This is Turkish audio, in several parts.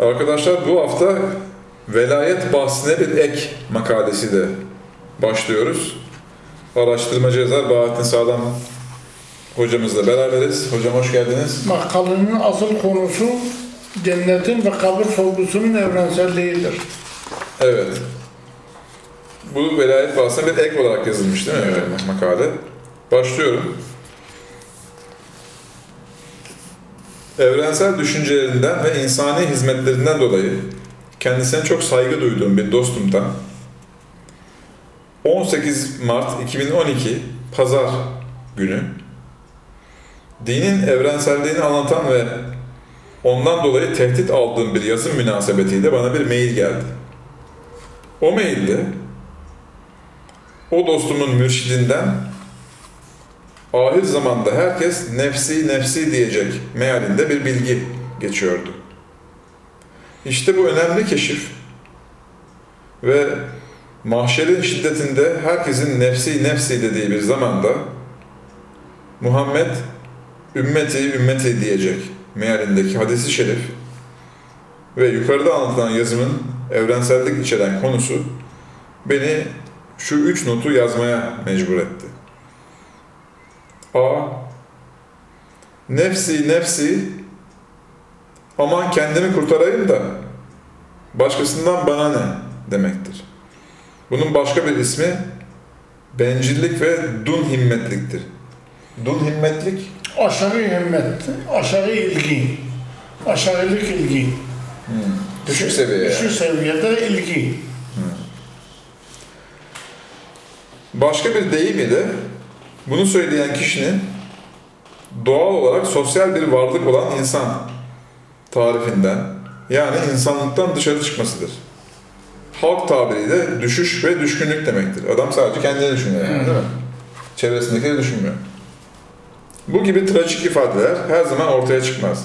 Arkadaşlar bu hafta velayet bahsine bir ek makalesiyle başlıyoruz. Araştırmacı yazar Bahattin Sağlam hocamızla beraberiz. Hocam hoş geldiniz. Makalenin asıl konusu cennetin ve kabir sorgusunun evrenselliğidir. Evet. Bu velayet bahsine bir ek olarak yazılmış değil mi evet. makale? Başlıyorum. Evrensel düşüncelerinden ve insani hizmetlerinden dolayı kendisine çok saygı duyduğum bir dostumdan 18 Mart 2012 Pazar günü dinin evrenselliğini anlatan ve ondan dolayı tehdit aldığım bir yazım münasebetiyle bana bir mail geldi. O mailde o dostumun mürşidinden ahir zamanda herkes nefsi nefsi diyecek mealinde bir bilgi geçiyordu. İşte bu önemli keşif ve mahşerin şiddetinde herkesin nefsi nefsi dediği bir zamanda Muhammed ümmeti ümmeti diyecek mealindeki hadisi şerif ve yukarıda anlatılan yazımın evrensellik içeren konusu beni şu üç notu yazmaya mecbur etti. A. Nefsi nefsi aman kendimi kurtarayım da başkasından bana ne demektir. Bunun başka bir ismi bencillik ve dun himmetliktir. Dun himmetlik Aşağı himmet, aşağı ilgi, aşağılık ilgi. hmm, düşük seviye. Düşük seviyede ilgi. Başka bir deyim ile bunu söyleyen kişinin doğal olarak sosyal bir varlık olan insan tarifinden yani insanlıktan dışarı çıkmasıdır. Halk tabiriyle düşüş ve düşkünlük demektir. Adam sadece kendini düşünüyor yani değil mi? Çevresindekileri düşünmüyor. Bu gibi trajik ifadeler her zaman ortaya çıkmaz.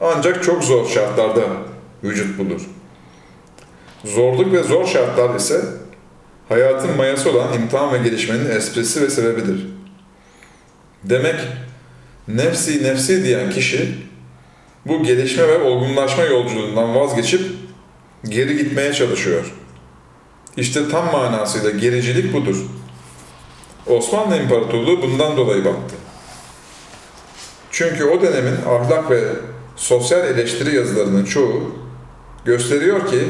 Ancak çok zor şartlarda vücut bulur. Zorluk ve zor şartlar ise hayatın mayası olan imtihan ve gelişmenin esprisi ve sebebidir. Demek nefsi nefsi diyen kişi bu gelişme ve olgunlaşma yolculuğundan vazgeçip geri gitmeye çalışıyor. İşte tam manasıyla gericilik budur. Osmanlı İmparatorluğu bundan dolayı battı. Çünkü o dönemin ahlak ve sosyal eleştiri yazılarının çoğu gösteriyor ki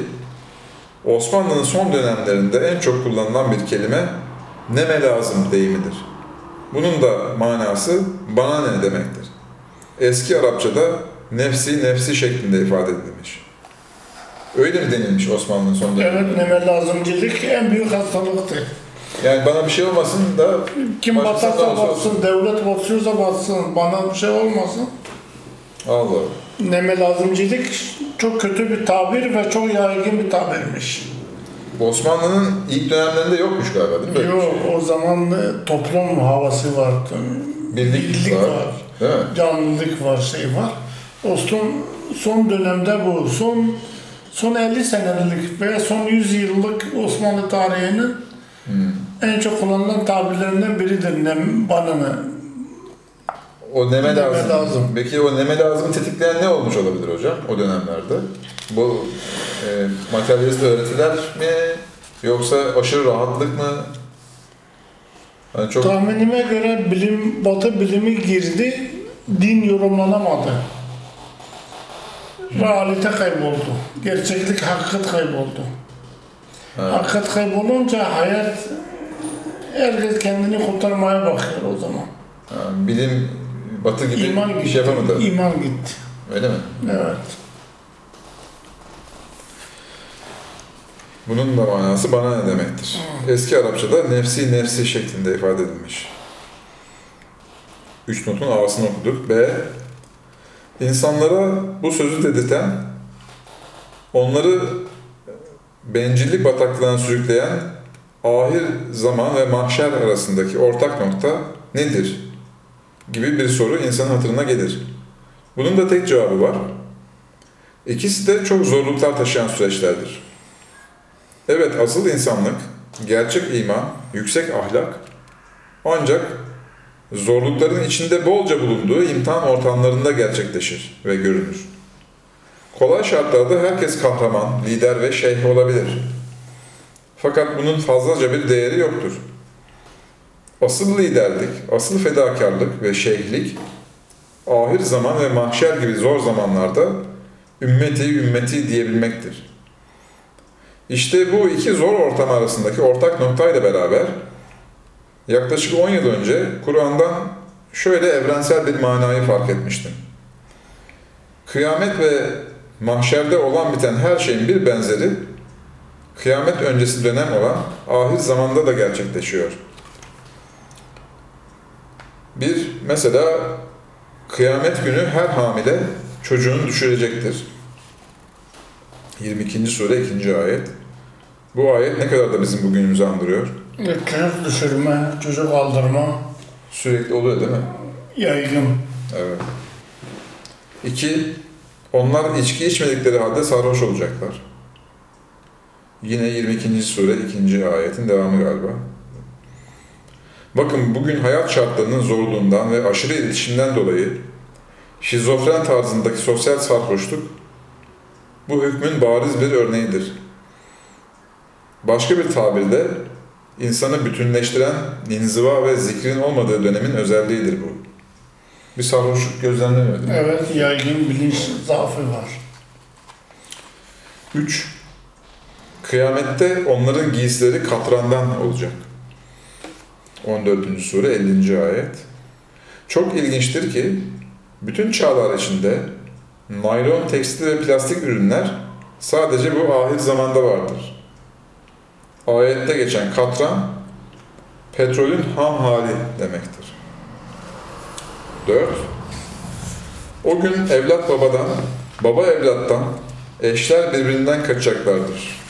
Osmanlı'nın son dönemlerinde en çok kullanılan bir kelime neme lazım deyimidir. Bunun da manası bana ne demektir. Eski Arapçada nefsi nefsi şeklinde ifade edilmiş. Öyle mi denilmiş Osmanlı'nın son döneminde? Evet, neme lazımcılık en büyük hastalıktır. Yani bana bir şey olmasın da Kim batarsa batsın, devlet batıyorsa batsın, bana bir şey olmasın. Allah. Neme lazımcılık çok kötü bir tabir ve çok yaygın bir tabirmiş. Bu Osmanlı'nın ilk dönemlerinde yokmuş galiba değil mi? Yok, şey? o zaman toplum havası vardı. Birlik var. Değil mi? Canlılık var, şey var. O son, son dönemde bu, son son 50 senelik veya son 100 yıllık Osmanlı tarihinin Hmm. en çok kullanılan tabirlerinden biridir. Nem, bana ne? O neme, lazım. lazım. Peki o neme lazım tetikleyen ne olmuş olabilir hocam o dönemlerde? Bu e, materyalist öğretiler mi? Yoksa aşırı rahatlık mı? Yani çok Tahminime göre bilim, batı bilimi girdi, din yorumlanamadı. Realite kayboldu. Gerçeklik, hakikat kayboldu. Ha. Hakikat kaybolunca hayat herkes kendini kurtarmaya bakıyor o zaman. ha, bilim batı gibi İman iş gitti. yapamadı. İman gitti. Öyle mi? Evet. Bunun da manası bana ne demektir? Eski Arapçada nefsi nefsi şeklinde ifade edilmiş. Üç notun A'sını okuduk. B. İnsanlara bu sözü dedirten, onları bencillik bataklığına sürükleyen ahir zaman ve mahşer arasındaki ortak nokta nedir? Gibi bir soru insanın hatırına gelir. Bunun da tek cevabı var. İkisi de çok zorluklar taşıyan süreçlerdir. Evet asıl insanlık, gerçek iman, yüksek ahlak ancak zorlukların içinde bolca bulunduğu imtihan ortamlarında gerçekleşir ve görünür. Kolay şartlarda herkes kahraman, lider ve şeyh olabilir. Fakat bunun fazlaca bir değeri yoktur. Asıl liderlik, asıl fedakarlık ve şeyhlik, ahir zaman ve mahşer gibi zor zamanlarda ümmeti ümmeti diyebilmektir. İşte bu iki zor ortam arasındaki ortak noktayla beraber yaklaşık 10 yıl önce Kur'an'dan şöyle evrensel bir manayı fark etmiştim. Kıyamet ve mahşerde olan biten her şeyin bir benzeri kıyamet öncesi dönem olan ahir zamanda da gerçekleşiyor. Bir, mesela kıyamet günü her hamile çocuğunu düşürecektir. 22. sure 2. ayet. Bu ayet ne kadar da bizim bugünümüzü andırıyor. Çocuk düşürme, çocuk aldırma, Sürekli oluyor değil mi? yaygın. Evet. İki, onlar içki içmedikleri halde sarhoş olacaklar. Yine 22. sure 2. ayetin devamı galiba. Bakın bugün hayat şartlarının zorluğundan ve aşırı iletişimden dolayı şizofren tarzındaki sosyal sarhoşluk bu hükmün bariz bir örneğidir. Başka bir tabirle insanı bütünleştiren inziva ve zikrin olmadığı dönemin özelliğidir bu. Bir sarhoşluk mi? Evet, yaygın bilinç zaafı var. 3. Kıyamette onların giysileri katrandan olacak. 14. sure 50. ayet. Çok ilginçtir ki bütün çağlar içinde naylon, tekstil ve plastik ürünler sadece bu ahir zamanda vardır. Ayette geçen katran petrolün ham hali demektir. 4. O gün evlat babadan, baba evlattan, eşler birbirinden kaçacaklardır.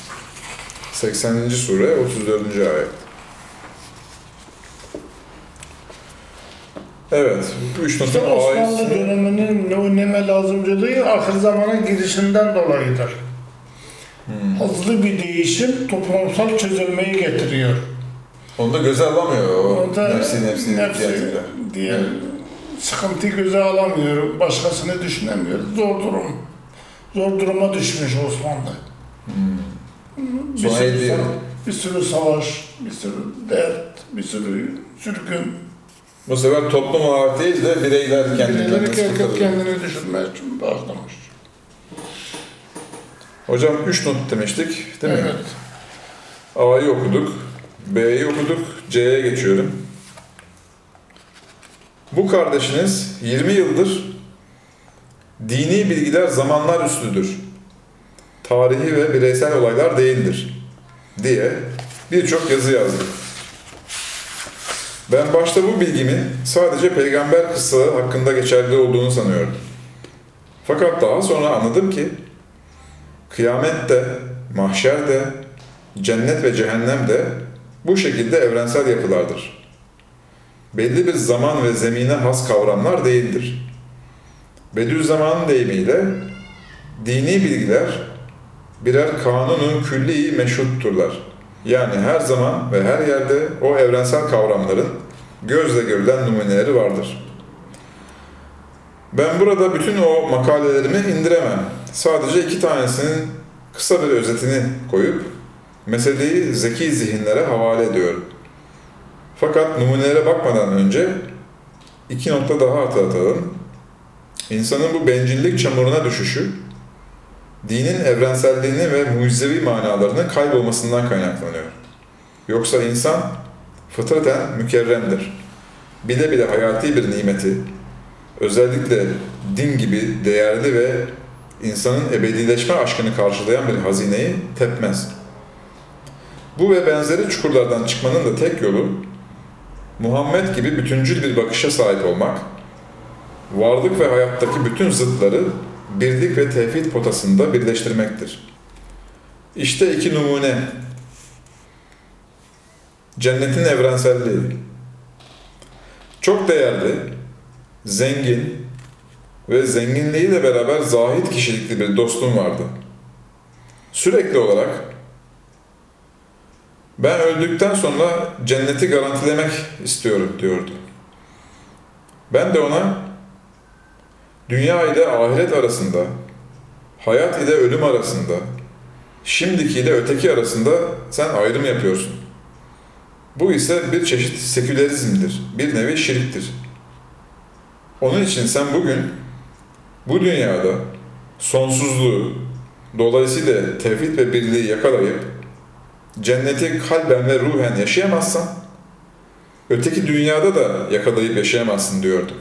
80. sure 34. ayet. Evet, üç İşte Osmanlı ailesini... döneminin öneme lazımcılığı ahir zamana girişinden dolayıdır. Hmm. Hızlı bir değişim toplumsal çözülmeyi getiriyor. Onu da göze alamıyor o Orada nefsi nefsi nefsi diye Evet. sıkıntıyı göze alamıyor, başkasını düşünemiyor. Zor durum. Zor duruma düşmüş Osmanlı. Hmm. Bir Sonra sürü, bir sürü savaş, bir sürü dert, bir sürü sürgün. Bu sefer toplum olarak değil de bireyler herkes sıkıntı kendini düşünmeye için başlamış. Hocam 3 not demiştik değil mi? Evet. A'yı okuduk, B'yi okuduk, C'ye geçiyorum. Bu kardeşiniz 20 yıldır dini bilgiler zamanlar üstüdür. Tarihi ve bireysel olaylar değildir diye birçok yazı yazdı. Ben başta bu bilgimin sadece peygamber kıssaları hakkında geçerli olduğunu sanıyordum. Fakat daha sonra anladım ki kıyamette, mahşerde, cennet ve cehennem de bu şekilde evrensel yapılardır. Belli bir zaman ve zemine has kavramlar değildir. Bediüzzaman'ın deyimiyle dini bilgiler birer kanunun külli meşrutturlar. Yani her zaman ve her yerde o evrensel kavramların gözle görülen numuneleri vardır. Ben burada bütün o makalelerimi indiremem. Sadece iki tanesinin kısa bir özetini koyup meseleyi zeki zihinlere havale ediyorum. Fakat numunelere bakmadan önce iki nokta daha hatırlatalım. İnsanın bu bencillik çamuruna düşüşü, dinin evrenselliğini ve mucizevi manalarının kaybolmasından kaynaklanıyor. Yoksa insan fıtraten mükerremdir. Bile bile hayati bir nimeti, özellikle din gibi değerli ve insanın ebedileşme aşkını karşılayan bir hazineyi tepmez. Bu ve benzeri çukurlardan çıkmanın da tek yolu, Muhammed gibi bütüncül bir bakışa sahip olmak, varlık ve hayattaki bütün zıtları birlik ve tevhid potasında birleştirmektir. İşte iki numune. Cennetin evrenselliği. Çok değerli, zengin ve zenginliğiyle beraber zahit kişilikli bir dostum vardı. Sürekli olarak ben öldükten sonra cenneti garantilemek istiyorum diyordu. Ben de ona dünya ile ahiret arasında hayat ile ölüm arasında, şimdiki ile öteki arasında sen ayrım yapıyorsun. Bu ise bir çeşit sekülerizmdir, bir nevi şirktir. Onun için sen bugün bu dünyada sonsuzluğu, dolayısıyla tevhid ve birliği yakalayıp cenneti kalben ve ruhen yaşayamazsan, öteki dünyada da yakalayıp yaşayamazsın diyordu.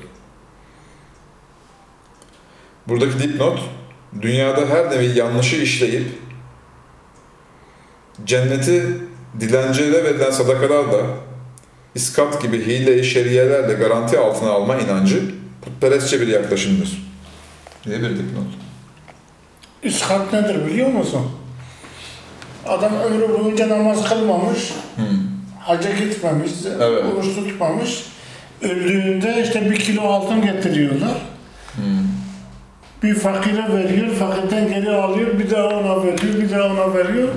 Buradaki dipnot, dünyada her nevi yanlışı işleyip, cenneti dilencilere verilen sadakalarla, iskat gibi hile-i şeriyelerle garanti altına alma inancı putperestçe bir yaklaşımdır. diye bir dipnot. İskat nedir biliyor musun? Adam ömrü boyunca namaz kılmamış, Hmm. hacca gitmemiş, Evet. oruç tutmamış. Öldüğünde işte bir kilo altın getiriyorlar. Hmm. Bir fakire veriyor, fakirden geri alıyor, bir daha ona veriyor, bir daha ona veriyor.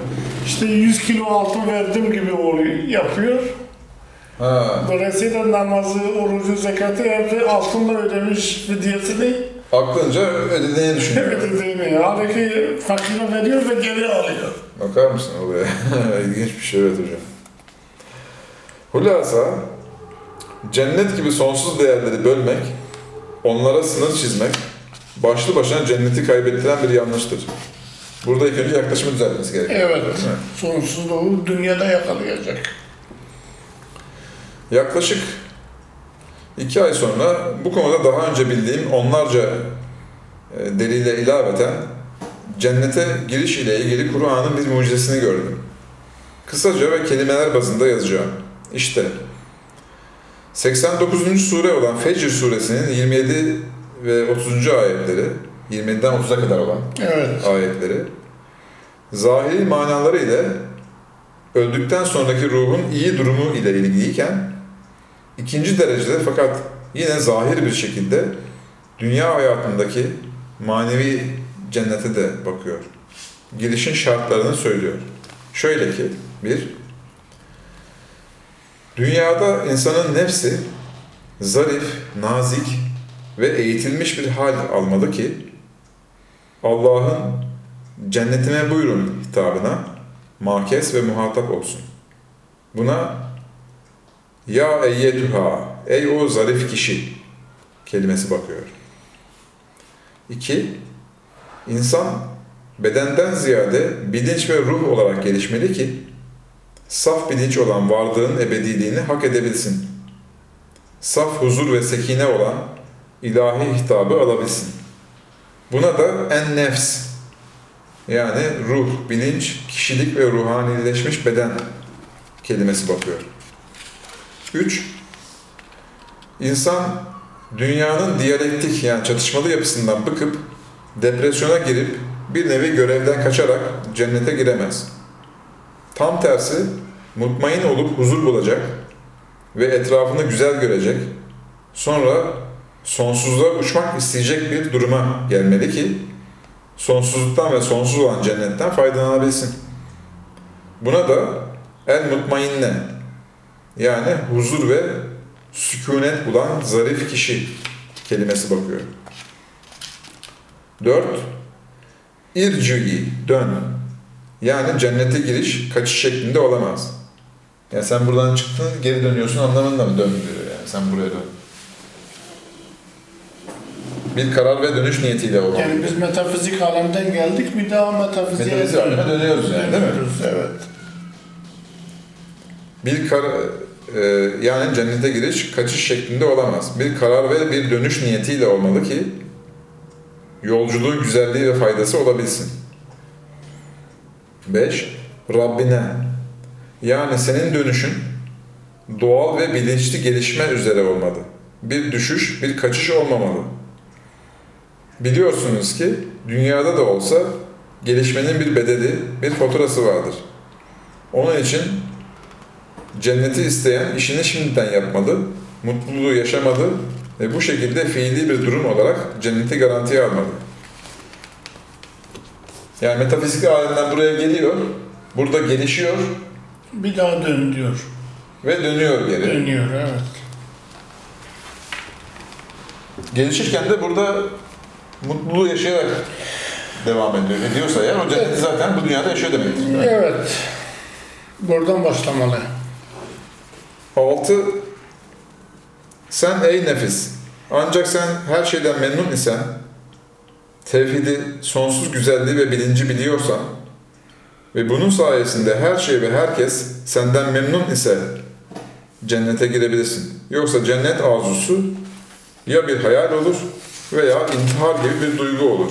İşte 100 kilo altın verdim gibi oluyor, yapıyor. Ha, Dolayısıyla namazı, orucu, zekatı hepsi altınla ödemiş fidyesini aklınca ödediğini düşünüyor. ödediğini. Halbuki fakire veriyor ve geri alıyor. Bakar mısın olaya? İlginç bir şey evet hocam. Hulasa, cennet gibi sonsuz değerleri bölmek, onlara sınır çizmek, başlı başına cenneti kaybettiren bir yanlıştır. Burada ilk önce yaklaşımı düzeltmesi gerekiyor. Evet, mi? sonsuzluğu dünyada yakalayacak. Yaklaşık iki ay sonra bu konuda daha önce bildiğim onlarca e, delile ilaveten cennete giriş ile ilgili Kur'an'ın bir mucizesini gördüm. Kısaca ve kelimeler bazında yazacağım. İşte 89. sure olan Fecr suresinin 27 ve 30. ayetleri, 27'den 30'a kadar olan Evet, ayetleri zahiri manaları ile öldükten sonraki ruhun iyi durumu ile ilgiliyken ikinci derecede fakat yine zahir bir şekilde dünya hayatındaki manevi cennete de bakıyor. Girişin şartlarını söylüyor. Şöyle ki, bir, dünyada insanın nefsi zarif, nazik ve eğitilmiş bir hal almalı ki Allah'ın cennetime buyurun hitabına makes ve muhatap olsun. Buna ya eyyetüha, ey o zarif kişi kelimesi bakıyor. İki, insan bedenden ziyade bilinç ve ruh olarak gelişmeli ki saf bilinç olan varlığın ebediliğini hak edebilsin. Saf huzur ve sekine olan ilahi hitabı alabilsin. Buna da en nefs yani ruh, bilinç, kişilik ve ruhanileşmiş beden kelimesi bakıyor. 3. İnsan dünyanın diyalektik yani çatışmalı yapısından bıkıp depresyona girip bir nevi görevden kaçarak cennete giremez. Tam tersi mutmain olup huzur bulacak ve etrafını güzel görecek. Sonra sonsuzluğa uçmak isteyecek bir duruma gelmeli ki sonsuzluktan ve sonsuz olan cennetten faydalanabilsin. Buna da el mutmainne yani huzur ve sükunet bulan zarif kişi kelimesi bakıyor. 4. İrcü'i dön. Yani cennete giriş kaçış şeklinde olamaz. Yani sen buradan çıktın geri dönüyorsun anlamında mı dön diyor yani sen buraya dön. Bir karar ve dönüş niyetiyle olmalı. Yani biz metafizik alemden geldik, bir daha metafiziğe Metafizik aleme dönüyoruz yani değil mi? Dönüyoruz, Evet. Bir kar, e, yani cennete giriş kaçış şeklinde olamaz. Bir karar ve bir dönüş niyetiyle olmalı ki yolculuğun güzelliği ve faydası olabilsin. 5. Rabbine yani senin dönüşün doğal ve bilinçli gelişme üzere olmalı. Bir düşüş, bir kaçış olmamalı. Biliyorsunuz ki dünyada da olsa gelişmenin bir bedeli, bir faturası vardır. Onun için Cenneti isteyen işini şimdiden yapmalı, mutluluğu yaşamalı ve bu şekilde fiili bir durum olarak cenneti garantiye almalı. Yani metafizik alemden buraya geliyor, burada gelişiyor Bir daha dön diyor. ve dönüyor geri. Dönüyor, evet. Gelişirken de burada mutluluğu yaşayarak devam ediyor, ediyorsa eğer o cenneti zaten bu dünyada yaşıyor demektir. Evet. Buradan başlamalı. 6. Sen ey nefis, ancak sen her şeyden memnun isen, tevhidi, sonsuz güzelliği ve bilinci biliyorsan ve bunun sayesinde her şey ve herkes senden memnun ise cennete girebilirsin. Yoksa cennet arzusu ya bir hayal olur veya intihar gibi bir duygu olur.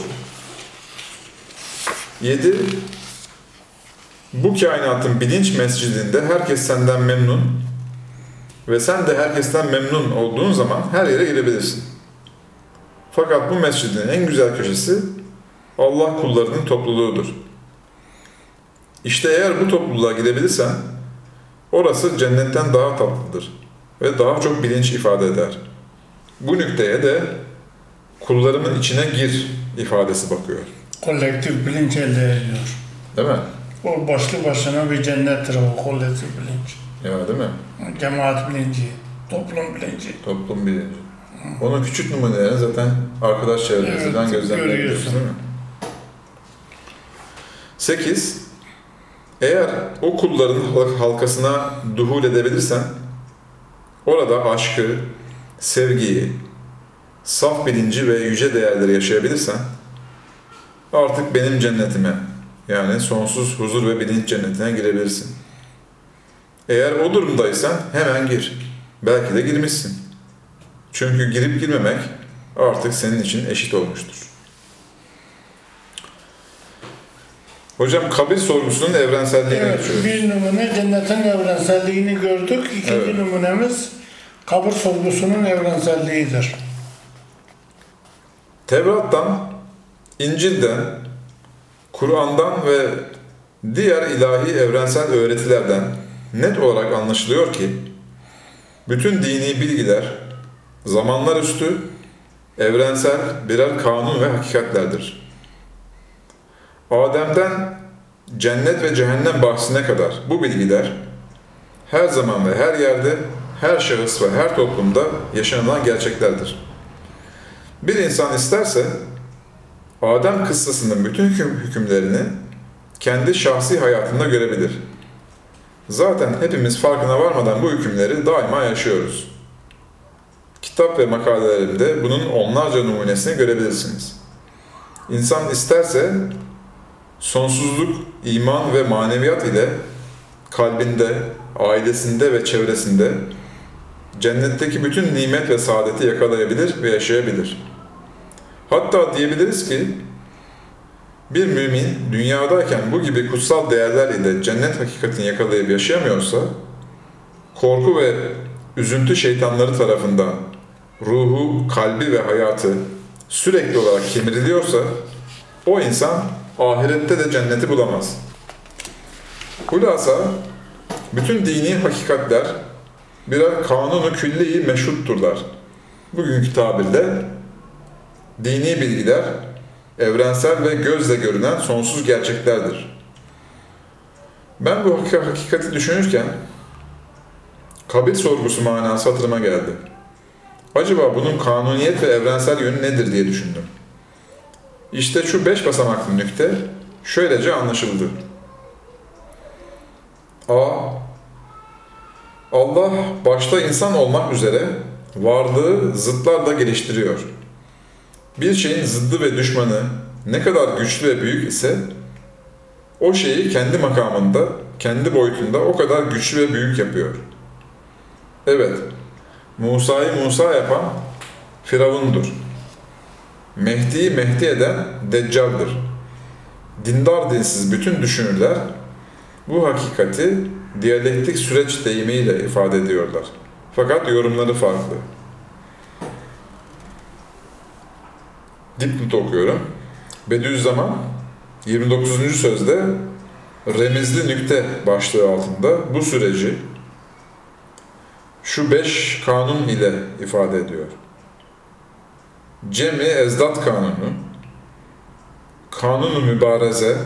7. Bu kainatın bilinç mescidinde herkes senden memnun ve sen de herkesten memnun olduğun zaman her yere girebilirsin. Fakat bu mescidin en güzel köşesi Allah kullarının topluluğudur. İşte eğer bu topluluğa girebilirsen orası cennetten daha tatlıdır ve daha çok bilinç ifade eder. Bu nükteye de kullarımın içine gir ifadesi bakıyor. Kolektif bilinç elde ediyor. Değil mi? O başlı başına bir cennettir o kolektif bilinç. Ya değil mi? Cemaat bilinci, toplum bilinci. Toplum bilinci. Onun küçük numunelerini zaten arkadaş çevremizden Evet, gözlemleyebiliyoruz değil mi? 8. Eğer o kulların halk- halkasına duhul edebilirsen, orada aşkı, sevgiyi, saf bilinci ve yüce değerleri yaşayabilirsen, artık benim cennetime, yani sonsuz huzur ve bilinç cennetine girebilirsin. Eğer o durumdaysan hemen gir. Belki de girmişsin. Çünkü girip girmemek artık senin için eşit olmuştur. Hocam kabir sorgusunun evrenselliğine Evet, geçiyoruz. bir numune cennetin evrenselliğini gördük. İkinci Evet. numunemiz kabir sorgusunun evrenselliğidir. Tevrat'tan, İncil'den, Kur'an'dan ve diğer ilahi evrensel öğretilerden net olarak anlaşılıyor ki bütün dini bilgiler zamanlar üstü evrensel birer kanun ve hakikatlerdir. Adem'den cennet ve cehennem bahsine kadar bu bilgiler her zaman ve her yerde, her şahıs ve her toplumda yaşanılan gerçeklerdir. Bir insan isterse Adem kıssasının bütün hüküm, hükümlerini kendi şahsi hayatında görebilir. Zaten hepimiz farkına varmadan bu hükümleri daima yaşıyoruz. Kitap ve makalelerimde bunun onlarca numunesini görebilirsiniz. İnsan isterse sonsuzluk, iman ve maneviyat ile kalbinde, ailesinde ve çevresinde cennetteki bütün nimet ve saadeti yakalayabilir ve yaşayabilir. Hatta diyebiliriz ki bir mümin dünyadayken bu gibi kutsal değerler ile cennet hakikatini yakalayıp yaşayamıyorsa korku ve üzüntü şeytanları tarafından ruhu, kalbi ve hayatı sürekli olarak kemiriliyorsa o insan ahirette de cenneti bulamaz. Hulasa bütün dini hakikatler birer kanunu külli-i meşhutturlar. Bugünkü tabirle dini bilgiler evrensel ve gözle görünen sonsuz gerçeklerdir. Ben bu hakik- hakikati düşünürken kabir sorgusu manası hatırıma geldi. Acaba bunun kanuniyet ve evrensel yönü nedir diye düşündüm. İşte şu beş basamaklı nükte şöylece anlaşıldı. A. Allah başta insan olmak üzere varlığı zıtlarla geliştiriyor. Bir şeyin zıddı ve düşmanı ne kadar güçlü ve büyük ise o şeyi kendi makamında, kendi boyutunda o kadar güçlü ve büyük yapıyor. Evet, Musa'yı Musa yapan Firavundur. Mehdi'yi Mehdi eden Deccal'dır. Dindar dinsiz bütün düşünürler bu hakikati diyalektik süreç deyimiyle ifade ediyorlar. Fakat yorumları farklı. Dipnot okuyorum. Bediüzzaman 29. sözde remizli nükte başlığı altında bu süreci şu beş kanun ile ifade ediyor. Cemi ezdat kanunu, kanunu mübareze,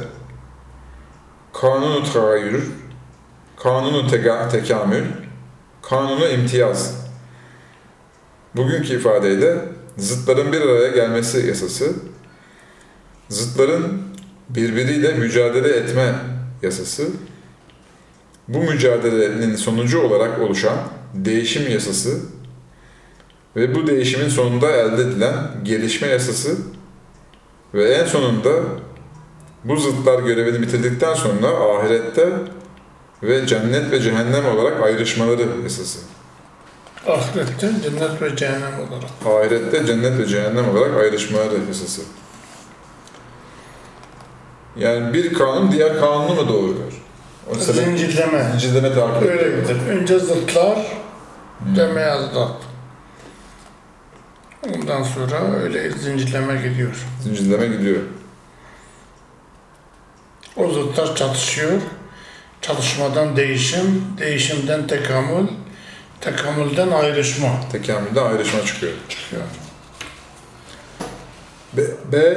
kanunu tagayyür, kanunu tega- tekamül, kanunu imtiyaz. Bugünkü ifadeyle zıtların bir araya gelmesi yasası, Zıtların birbiriyle mücadele etme yasası, bu mücadelenin sonucu olarak oluşan değişim yasası ve bu değişimin sonunda elde edilen gelişme yasası ve en sonunda bu zıtlar görevini bitirdikten sonra ahirette ve cennet ve cehennem olarak ayrışmaları yasası. Ahirette cennet ve cehennem olarak. Ahirette cennet ve cehennem olarak ayrışmaları yasası. Yani bir kanun diğer kanunu mu doğuruyor? O Zincirleme. zincirleme takip ediyor. Öyledir. Önce zıtlar Hmm. ve meyazlar. Ondan sonra öyle zincirleme gidiyor. Zincirleme gidiyor. O zıtlar çatışıyor. Çatışmadan değişim, değişimden tekamül, tekamülden ayrışma Tekamülde ayrışma çıkıyor. çıkıyor. B, B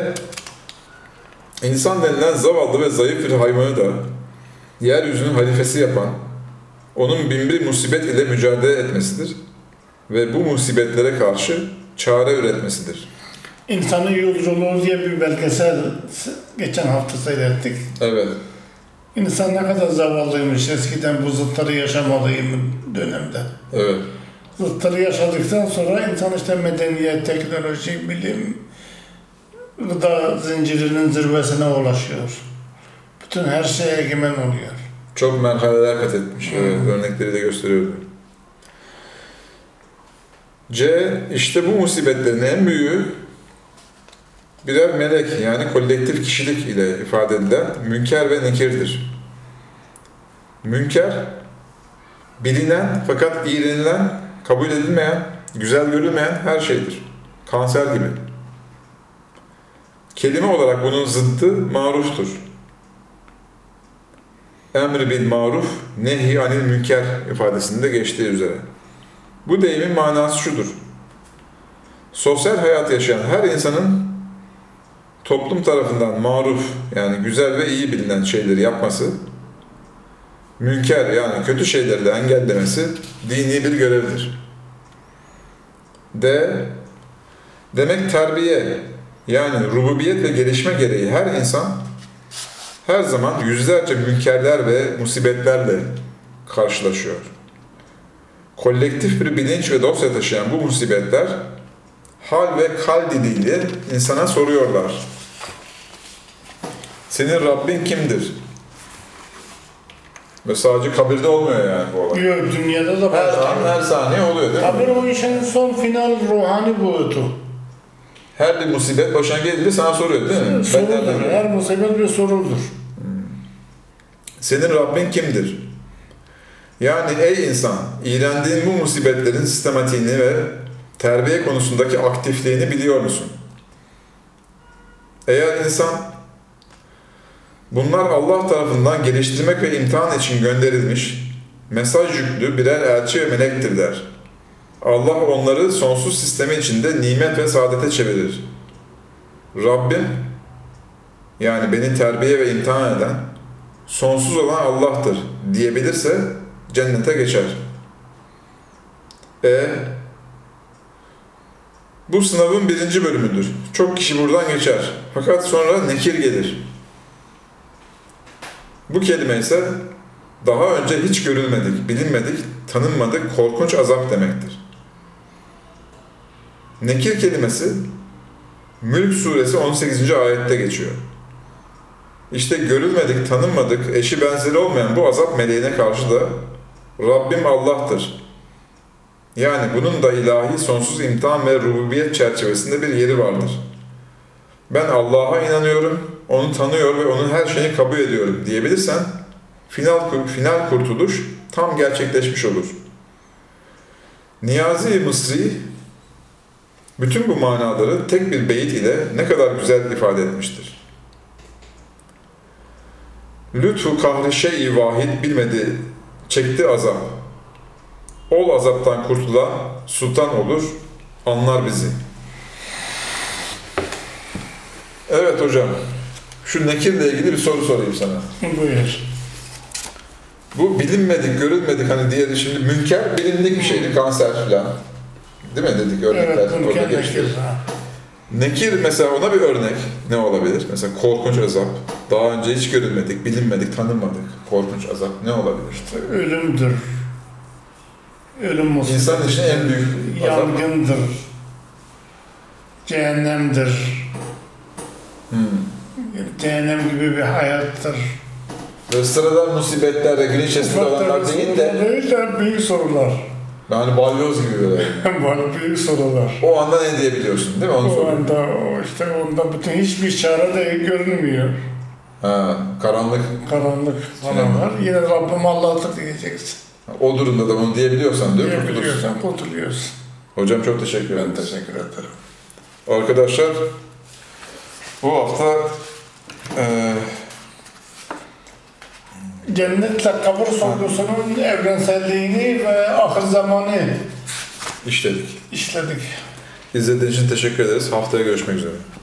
insan denilen zavallı ve zayıf bir hayvanı da yeryüzünün halifesi yapan, onun binbir musibet ile mücadele etmesidir ve bu musibetlere karşı çare üretmesidir. İnsanın Yolculuğu diye bir belgesel geçen hafta seyrettik. Evet, İnsan ne kadar zavallıymış eskiden bu zıtları yaşamadığı dönemde. evet, Zıtları yaşadıktan sonra insan işte medeniyet, teknoloji, bilim, gıda zincirinin zirvesine ulaşıyor. Bütün her şeye egemen oluyor. çok merhaleler kat etmiş. Evet, örnekleri de gösteriyordu. C. işte bu musibetlerin en büyüğü birer melek yani kolektif kişilik ile ifade edilen münker ve nekirdir. Münker, bilinen fakat iğrenilen, kabul edilmeyen, güzel görülmeyen her şeydir. Kanser gibi. Kelime olarak bunun zıttı maruftur. Emri bil maruf, nehi anil münker ifadesinde geçtiği üzere. Bu deyimin manası şudur. Sosyal hayat yaşayan her insanın toplum tarafından maruf yani güzel ve iyi bilinen şeyleri yapması, münker yani kötü şeyleri de engellemesi dini bir görevdir. D. Demek terbiye yani rububiyet ve gelişme gereği her insan her zaman yüzlerce münkerler ve musibetlerle karşılaşıyor. Kolektif bir bilinç ve dosya taşıyan bu musibetler hal ve kal diliyle insana soruyorlar. Senin Rabbin kimdir? Ve sadece kabirde olmuyor yani bu olay. Yok dünyada da Her an, her saniye oluyor değil mi? Tabii o işin son final ruhani boyutu. Her bir musibet başına gelince sana soruyor değil mi? Sorudur. bileyim? Her musibet bir sorudur. Senin Rabbin kimdir? Yani ey insan, iğrendiğin bu musibetlerin sistematiğini ve terbiye konusundaki aktifliğini biliyor musun? Eğer insan bunlar Allah tarafından geliştirmek ve imtihan için gönderilmiş mesaj yüklü birer elçi ve melektir der. Allah onları sonsuz sistemi içinde nimet ve saadete çevirir. Rabbim yani beni terbiye ve imtihan eden sonsuz olan Allah'tır diyebilirse cennete geçer. E bu sınavın birinci bölümüdür. Çok kişi buradan geçer. Fakat sonra nekir gelir. Bu kelime ise daha önce hiç görülmedik, bilinmedik, tanınmadık, korkunç azap demektir. Nekir kelimesi Mülk suresi 18. ayette geçiyor. İşte görülmedik, tanınmadık, eşi benzeri olmayan bu azap meleğine karşı da Rabbim Allah'tır. Yani bunun da ilahi sonsuz imtihan ve rububiyet çerçevesinde bir yeri vardır. Ben Allah'a inanıyorum, onu tanıyor ve onun her şeyini kabul ediyorum diyebilirsen final, final kurtuluş tam gerçekleşmiş olur. Niyazi Mısri bütün bu manaları tek bir beyit ile ne kadar güzel ifade etmiştir. Lütfu kahri şey-i vahid bilmedi, çekti azap. Ol azaptan kurtulan sultan olur, anlar bizi. Evet hocam, şu nekirle ilgili bir soru sorayım sana. Buyur. Bu bilinmedik, görülmedik hani diğeri şimdi münker bilindik bir şeydi, kanser falan. Değil mi dedik örnekler Evet, mümkün geçti. nekir. mesela ona bir örnek ne olabilir? Mesela korkunç azap. Daha önce hiç görülmedik, bilinmedik, tanınmadık. Korkunç azap ne olabilir? Ölümdür. Ölüm musibeti. İnsan için en büyük azap. Yangındır. Cehennemdir. Hmm. Cehennem gibi bir hayattır. Ve sıradan musibetler de Grinch esprili olanlar değil de değil de büyük sorular. yani balyoz gibi böyle. Büyük sorular. O anda ne diyebiliyorsun değil mi? Onu O soruyorum. anda o işte onda bütün hiçbir çare de görünmüyor. Ha, karanlık. Karanlık falan var. Yine Rabbim Allah'tır diyeceksin. O durumda da onu diyebiliyorsan diyor. Diyebiliyorsan kurtuluyorsun. Hocam çok teşekkür ederim. Ben teşekkür ederim. Arkadaşlar bu hafta eee Cennetle kabur sorgusunun evrenselliğini ve ahir zamanı işledik. işledik. İzlediğiniz için teşekkür ederiz. Haftaya görüşmek üzere.